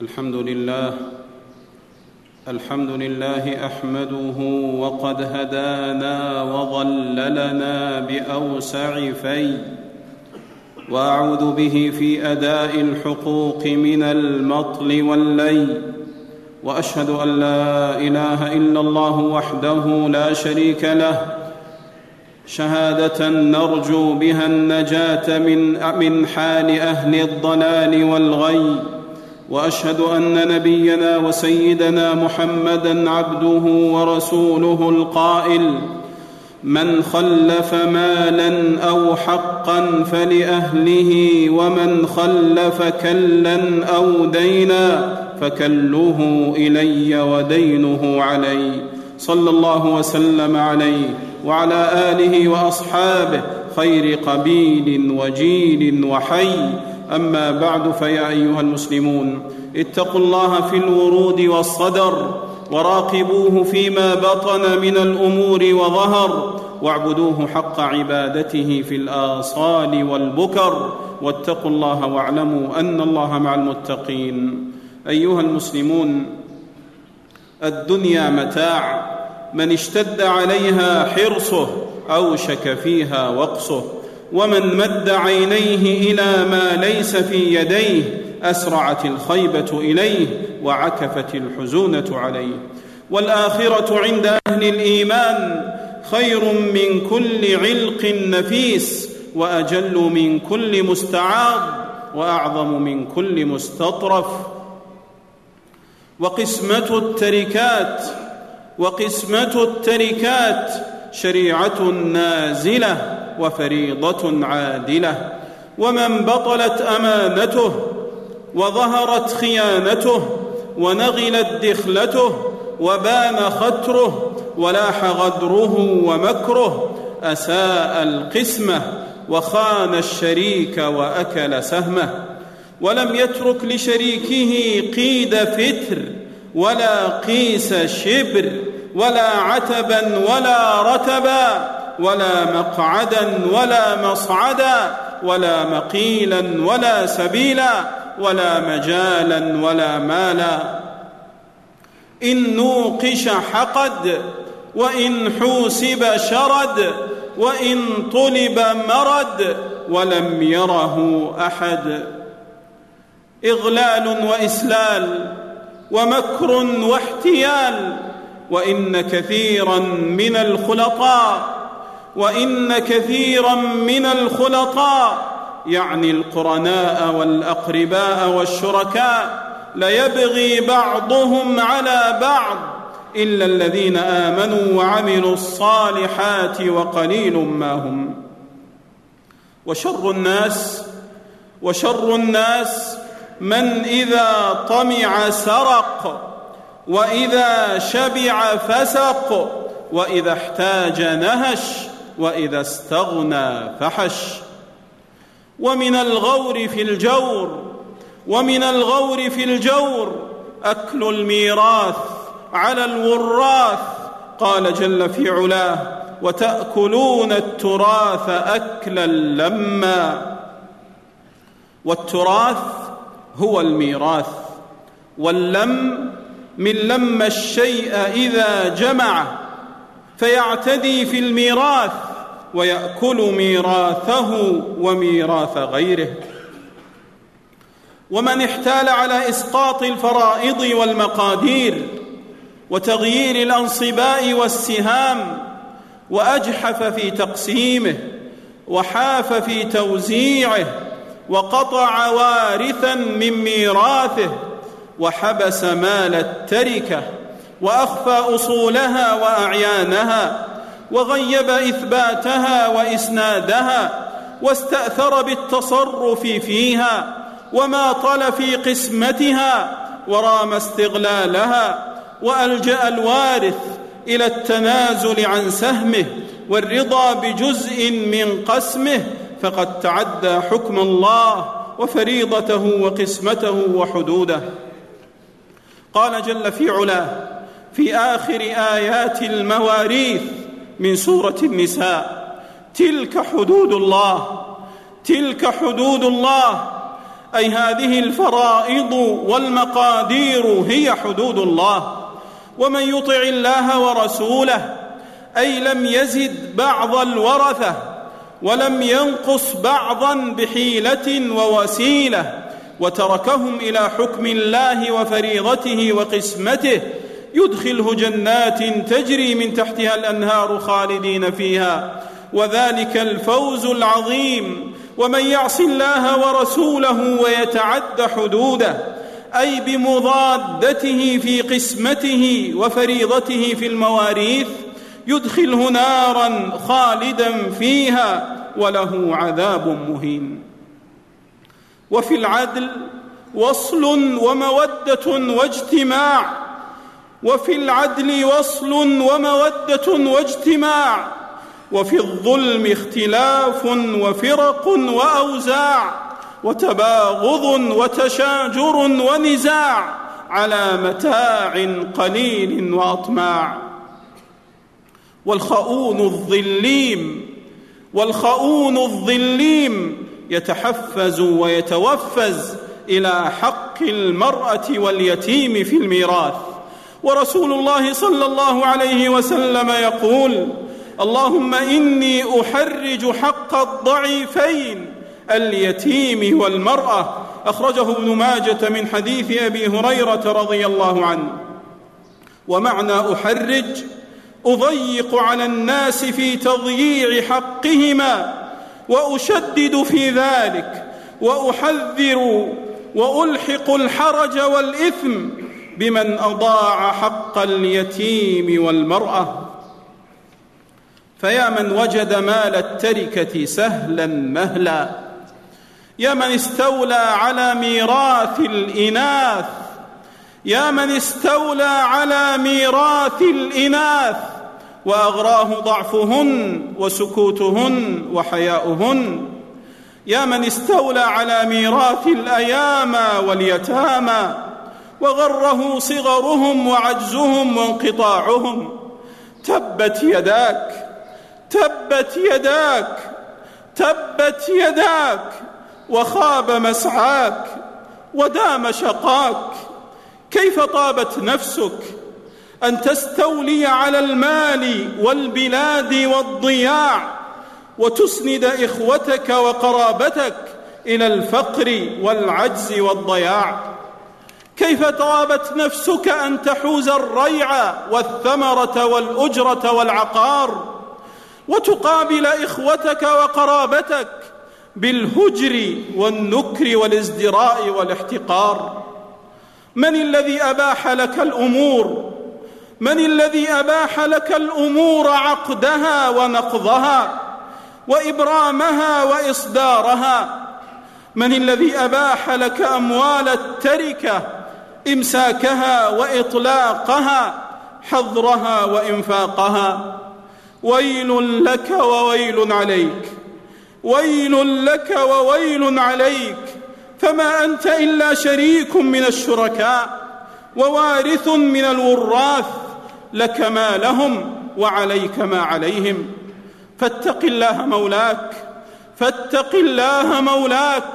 الحمد لله الحمد لله أحمده وقد هدانا وظللنا بأوسع في وأعوذ به في أداء الحقوق من المطل واللي وأشهد أن لا إله إلا الله وحده لا شريك له شهادة نرجو بها النجاة من من حال أهل الضلال والغي. وأشهد أن نبينا وسيدنا محمدا عبده ورسوله القائل من خلف مالا أو حقا فلأهله ومن خلف كلا أو دينا فكله إلي ودينه علي. صلى الله وسلم عليه وعلى آله وأصحابه خير قبيل وجيل وحي. أما بعد فيا أيها المسلمون اتقوا الله في الورود والصدر وراقبوه فيما بطن من الأمور وظهر واعبدوه حق عبادته في الآصال والبكر واتقوا الله واعلموا أن الله مع المتقين. أيها المسلمون الدنيا متاع من اشتد عليها حرصه أوشك فيها وقصه. ومن مد عينيه إلى ما ليس في يديه أسرعت الخيبة إليه وعكفت الحزونة عليه. والآخرة عند أهل الإيمان خير من كل علق نفيس وأجل من كل مستعاض وأعظم من كل مستطرف. وقسمة التركات وقسمة التركات شريعة نازلة. وفريضة عادلة ومن بطلت أمانته وظهرت خيانته ونغلت دخلته وبان ختره ولاح غدره ومكره أساء القسمة وخان الشريك وأكل سهمه ولم يترك لشريكه قيد فتر ولا قيس شبر ولا عتبا ولا رتبا ولا مقعدا ولا مصعدا ولا مقيلا ولا سبيلا ولا مجالا ولا مالا. إن نوقش حقد وإن حوسب شرد وإن طلب مرد ولم يره أحد. إغلال وإسلال ومكر واحتيال وإن كثيرا من الخلطاء وإن كثيرا من الخلطاء يعني القرناء والأقرباء والشركاء ليبغي بعضهم على بعض إلا الذين آمنوا وعملوا الصالحات وقليل ما هم. وشر الناس وشر الناس من إذا طمع سرق وإذا شبع فسق وإذا احتاج نهش وإذا استغنى فحش. ومن الغور في الجور ومن الغور في الجور أكل الميراث على الوراث قال جل في علاه وتأكلون التراث أكلا لما. والتراث هو الميراث. واللم من لم الشيء إذا جمعه فيعتدي في الميراث. ويأكل ميراثه وميراث غيره. ومن احتال على إسقاط الفرائض والمقادير وتغيير الأنصباء والسهام وأجحف في تقسيمه وحاف في توزيعه وقطع وارثا من ميراثه وحبس مال التركة وأخفى أصولها وأعيانها وغيب إثباتها وإسنادها واستأثر بالتصرف فيها وماطل في قسمتها ورام استغلالها وألجأ الوارث إلى التنازل عن سهمه والرضا بجزء من قسمه فقد تعدى حكم الله وفريضته وقسمته وحدوده. قال جل في علاه في آخر آيات المواريث من سورة النساء. تلك حدود الله. تلك حدود الله. أي هذه الفرائض والمقادير هي حدود الله. ومن يطع الله ورسوله أي لم يزد بعض الورثة ولم ينقص بعضا بحيلة ووسيلة وتركهم إلى حكم الله وفريضته وقسمته يدخله جنات تجري من تحتها الأنهار خالدين فيها. وذلك الفوز العظيم. ومن يعص الله ورسوله ويتعد حدوده أي بمضادته في قسمته وفريضته في المواريث يدخله نارا خالدا فيها وله عذاب مهين. وفي العدل وصل ومودة واجتماع وفي العدل وصل ومودة واجتماع وفي الظلم اختلاف وفرق وأوزاع وتباغض وتشاجر ونزاع على متاع قليل وأطماع. والخؤون الظليم والخؤون الظليم يتحفز ويتوفز إلى حق المرأة واليتيم في الميراث. ورسول الله صلى الله عليه وسلم يقول اللهم إني أحرج حق الضعيفين اليتيم والمرأة. أخرجه ابن ماجة من حديث أبي هريرة رضي الله عنه. ومعنى أحرج أضيق على الناس في تضييع حقهما وأشدد في ذلك وأحذر وألحق الحرج والإثم. بمن أضاع حق اليتيم والمرأة. فيا من وجد مال التركة سهلا مهلا. يا من استولى على ميراث الإناث. يا من استولى على ميراث الإناث. وأغراه ضعفهن وسكوتهن وحياؤهن. يا من استولى على ميراث الايامى واليتامى. وغره صغرهم وعجزهم وانقطاعهم. تبت يداك تبت يداك تبت يداك وخاب مسعاك ودام شقاك. كيف طابت نفسك أن تستولي على المال والبلاد والضياع وتسند إخوتك وقرابتك إلى الفقر والعجز والضياع؟ كيف طابت نفسك أن تحوز الريع والثمرة والأجرة والعقار وتقابل إخوتك وقرابتك بالهجر والنكر والازدراء والاحتقار؟ من الذي أباح لك الأمور؟ من الذي أباح لك الأمور عقدها ونقضها وإبرامها وإصدارها؟ من الذي أباح لك أموال التركة إمساكها وإطلاقها حظرها وإنفاقها. ويل لك وويل عليك. ويل لك وويل عليك. فما أنت إلا شريك من الشركاء ووارث من الوراث. لك ما لهم وعليك ما عليهم. فاتق الله مولاك. فاتق الله مولاك.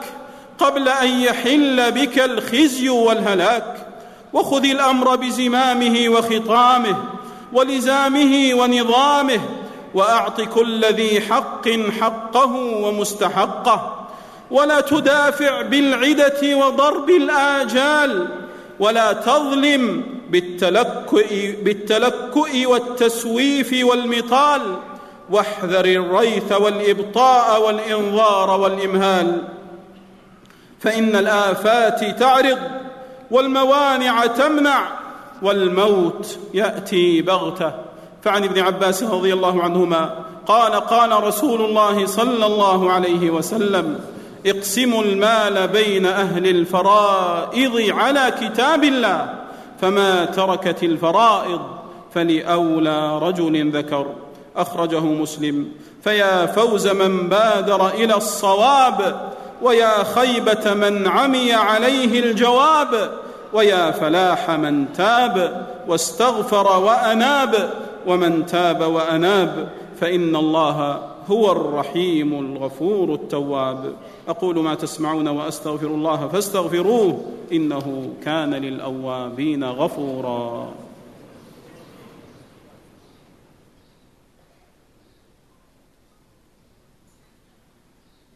قبل أن يحل بك الخزي والهلاك وخذ الأمر بزمامه وخطامه ولزامه ونظامه وأعط كل ذي حق حقه ومستحقه ولا تدافع بالعدة وضرب الآجال ولا تظلم بالتلكؤ, بالتلكؤ والتسويف والمطال واحذر الريث والإبطاء والإنظار والإمهال. فإن الآفات تعرض والموانع تمنع والموت يأتي بغتة. فعن ابن عباس رضي الله عنهما قال قال رسول الله صلى الله عليه وسلم اقسموا المال بين أهل الفرائض على كتاب الله فما تركت الفرائض فلأولى رجل ذكر. أخرجه مسلم. فيا فوز من بادر إلى الصواب ويا خيبة من عمي عليه الجواب ويا فلاح من تاب واستغفر وأناب ومن تاب وأناب فإن الله هو الرحيم الغفور التواب. أقول ما تسمعون وأستغفر الله فاستغفروه إنه كان للأوابين غفورا.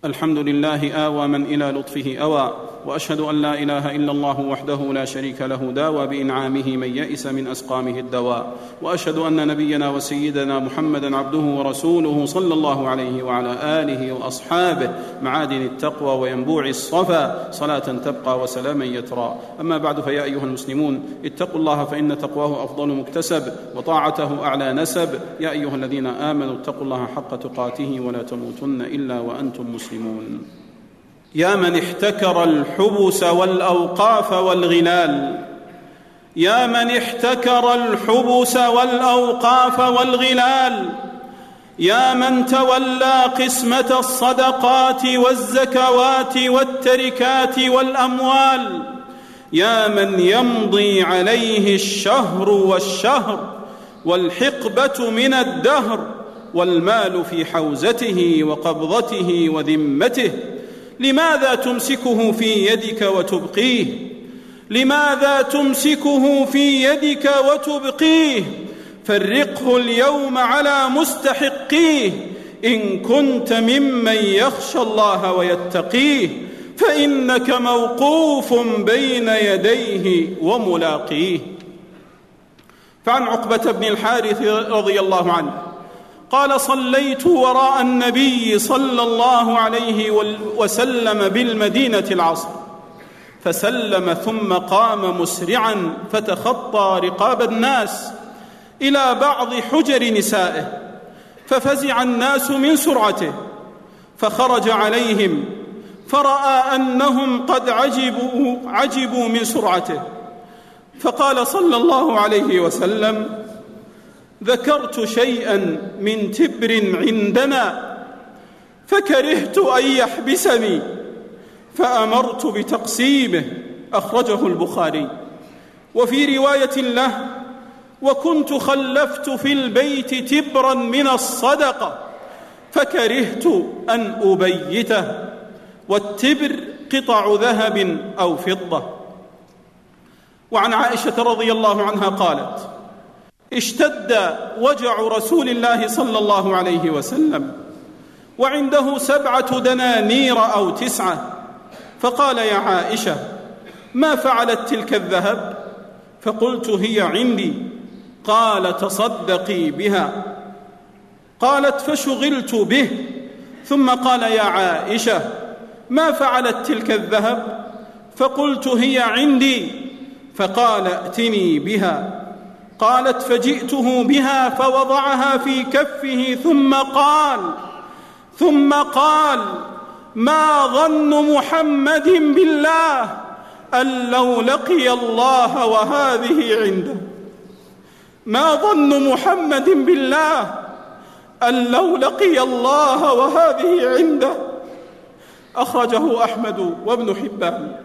الحمد لله آوى من إلى لطفه أوى. وأشهد أن لا إله إلا الله وحده لا شريك له داوى بإنعامه من يئس من أسقامه الدواء. وأشهد أن نبينا وسيدنا محمدا عبده ورسوله صلى الله عليه وعلى آله وأصحابه معادن التقوى وينبوع الصفا صلاة تبقى وسلاما يترى. أما بعد فيا أيها المسلمون اتقوا الله فإن تقواه أفضل مكتسب وطاعته أعلى نسب. يا أيها الذين آمنوا اتقوا الله حق تقاته ولا تموتن إلا وأنتم مسلمون. يا من احتكر الحبس والأوقاف والغلال يا من احتكر الحبس والأوقاف والغلال يا من تولى قسمة الصدقات والزكوات والتركات والأموال. يا من يمضي عليه الشهر والشهر والحقبة من الدهر والمال في حوزته وقبضته وذمته. لماذا تمسكه في يدك وتبقيه؟ لماذا تمسكه في يدك وتبقيه؟ فرقه اليوم على مستحقيه. إن كنت ممن يخشى الله ويتقيه فإنك موقوف بين يديه وملاقيه. فعن عقبة بن الحارث رضي الله عنه. قال صليت وراء النبي صلى الله عليه وسلم بالمدينة العصر. فسلم ثم قام مسرعا فتخطى رقاب الناس إلى بعض حجر نسائه ففزع الناس من سرعته فخرج عليهم فرأى أنهم قد عجبوا عجبوا من سرعته فقال صلى الله عليه وسلم ذكرت شيئا من تبر عندنا فكرهت أن يحبسني فأمرت بتقسيمه أخرجه البخاري. وفي رواية له وكنت خلفت في البيت تبرا من الصدقة فكرهت أن أبيته والتبر قطع ذهب أو فضة. وعن عائشة رضي الله عنها قالت اشتد وجع رسول الله صلى الله عليه وسلم. وعنده سبعة دنانير أو تسعة. فقال يا عائشة ما فعلت تلك الذهب؟ فقلت هي عندي. قال تصدقي بها. قالت فشغلت به. ثم قال يا عائشة ما فعلت تلك الذهب؟ فقلت هي عندي. فقال ائتني بها. قالت فجئته بها فوضعها في كفه ثم قال ثم قال ما ظن محمد بالله أن لو لقي الله وهذه عنده. ما ظن محمد بالله أن لو لقي الله وهذه عنده. أخرجه أحمد وابن حبان.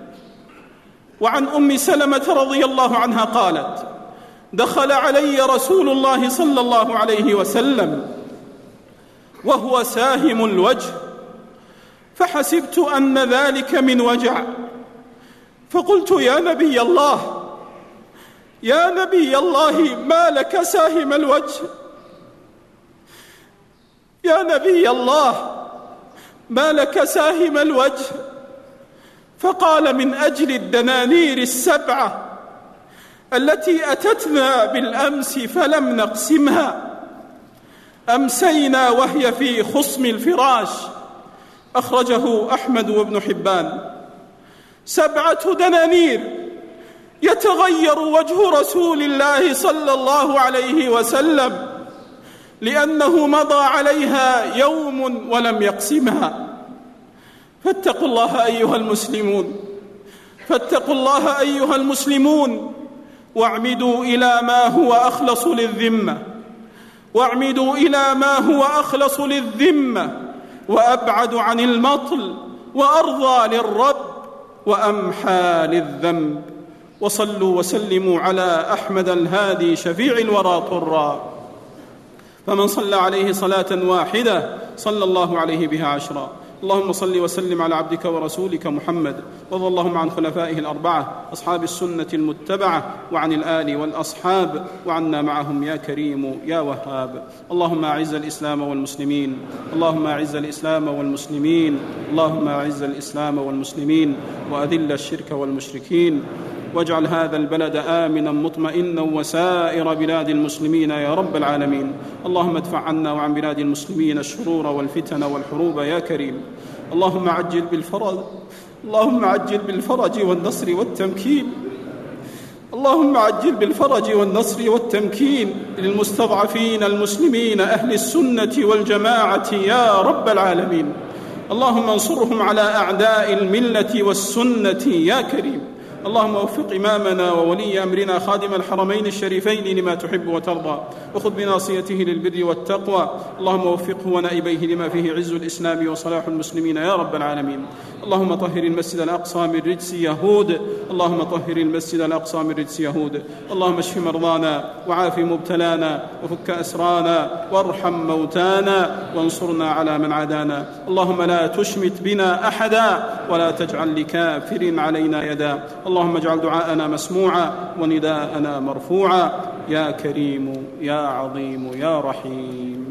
وعن أم سلمة رضي الله عنها قالت دخل علي رسول الله صلى الله عليه وسلم وهو ساهم الوجه فحسبت أن ذلك من وجع. فقلت يا نبي الله يا نبي الله ما لك ساهم الوجه؟ يا نبي الله ما لك ساهم الوجه؟ فقال من أجل الدنانير السبعة التي أتتنا بالأمس فلم نقسمها. أمسينا وهي في خصم الفراش. أخرجه أحمد وابن حبان. سبعة دنانير. يتغير وجه رسول الله صلى الله عليه وسلم لأنه مضى عليها يوم ولم يقسمها. فاتقوا الله أيها المسلمون. فاتقوا الله أيها المسلمون. واعمدوا إلى ما هو أخلص للذمة. واعمدوا إلى ما هو أخلص للذمة. وأبعد عن المطل. وأرضى للرب. وأمحى للذنب. وصلوا وسلموا على أحمد الهادي شفيع الورى طرا. فمن صلى عليه صلاة واحدة صلى الله عليه بها عشرا. اللهم صل وسلم على عبدك ورسولك محمد وارض اللهم عن خلفائه الأربعة أصحاب السنة المتبعة وعن الآل والأصحاب وعنا معهم يا كريم يا وهاب. اللهم أعز الإسلام والمسلمين اللهم أعز الإسلام والمسلمين اللهم أعز الإسلام والمسلمين وأذل الشرك والمشركين واجعل هذا البلد آمنا مطمئنا وسائر بلاد المسلمين يا رب العالمين. اللهم ادفع عنا وعن بلاد المسلمين الشرور والفتن والحروب يا كريم. اللهم عجل بالفرج اللهم عجل بالفرج والنصر والتمكين. اللهم عجل بالفرج والنصر والتمكين. للمستضعفين المسلمين أهل السنة والجماعة يا رب العالمين. اللهم انصرهم على أعداء الملة والسنة يا كريم. اللهم وفق إمامنا وولي أمرنا خادم الحرمين الشريفين لما تحب وترضى وخذ بناصيته للبر والتقوى. اللهم وفقه ونائبيه لما فيه عز الإسلام وصلاح المسلمين يا رب العالمين. اللهم طهر المسجد الأقصى من رجس يهود. اللهم طهر المسجد الأقصى من رجس يهود. اللهم اشف مرضانا وعاف مبتلانا وفك أسرانا وارحم موتانا وانصرنا على من عادانا. اللهم لا تشمت بنا أحدا ولا تجعل لكافر علينا يدا. اللهم اجعل دعاءنا مسموعا ونداءنا مرفوعا. يا كريم يا عظيم يا رحيم.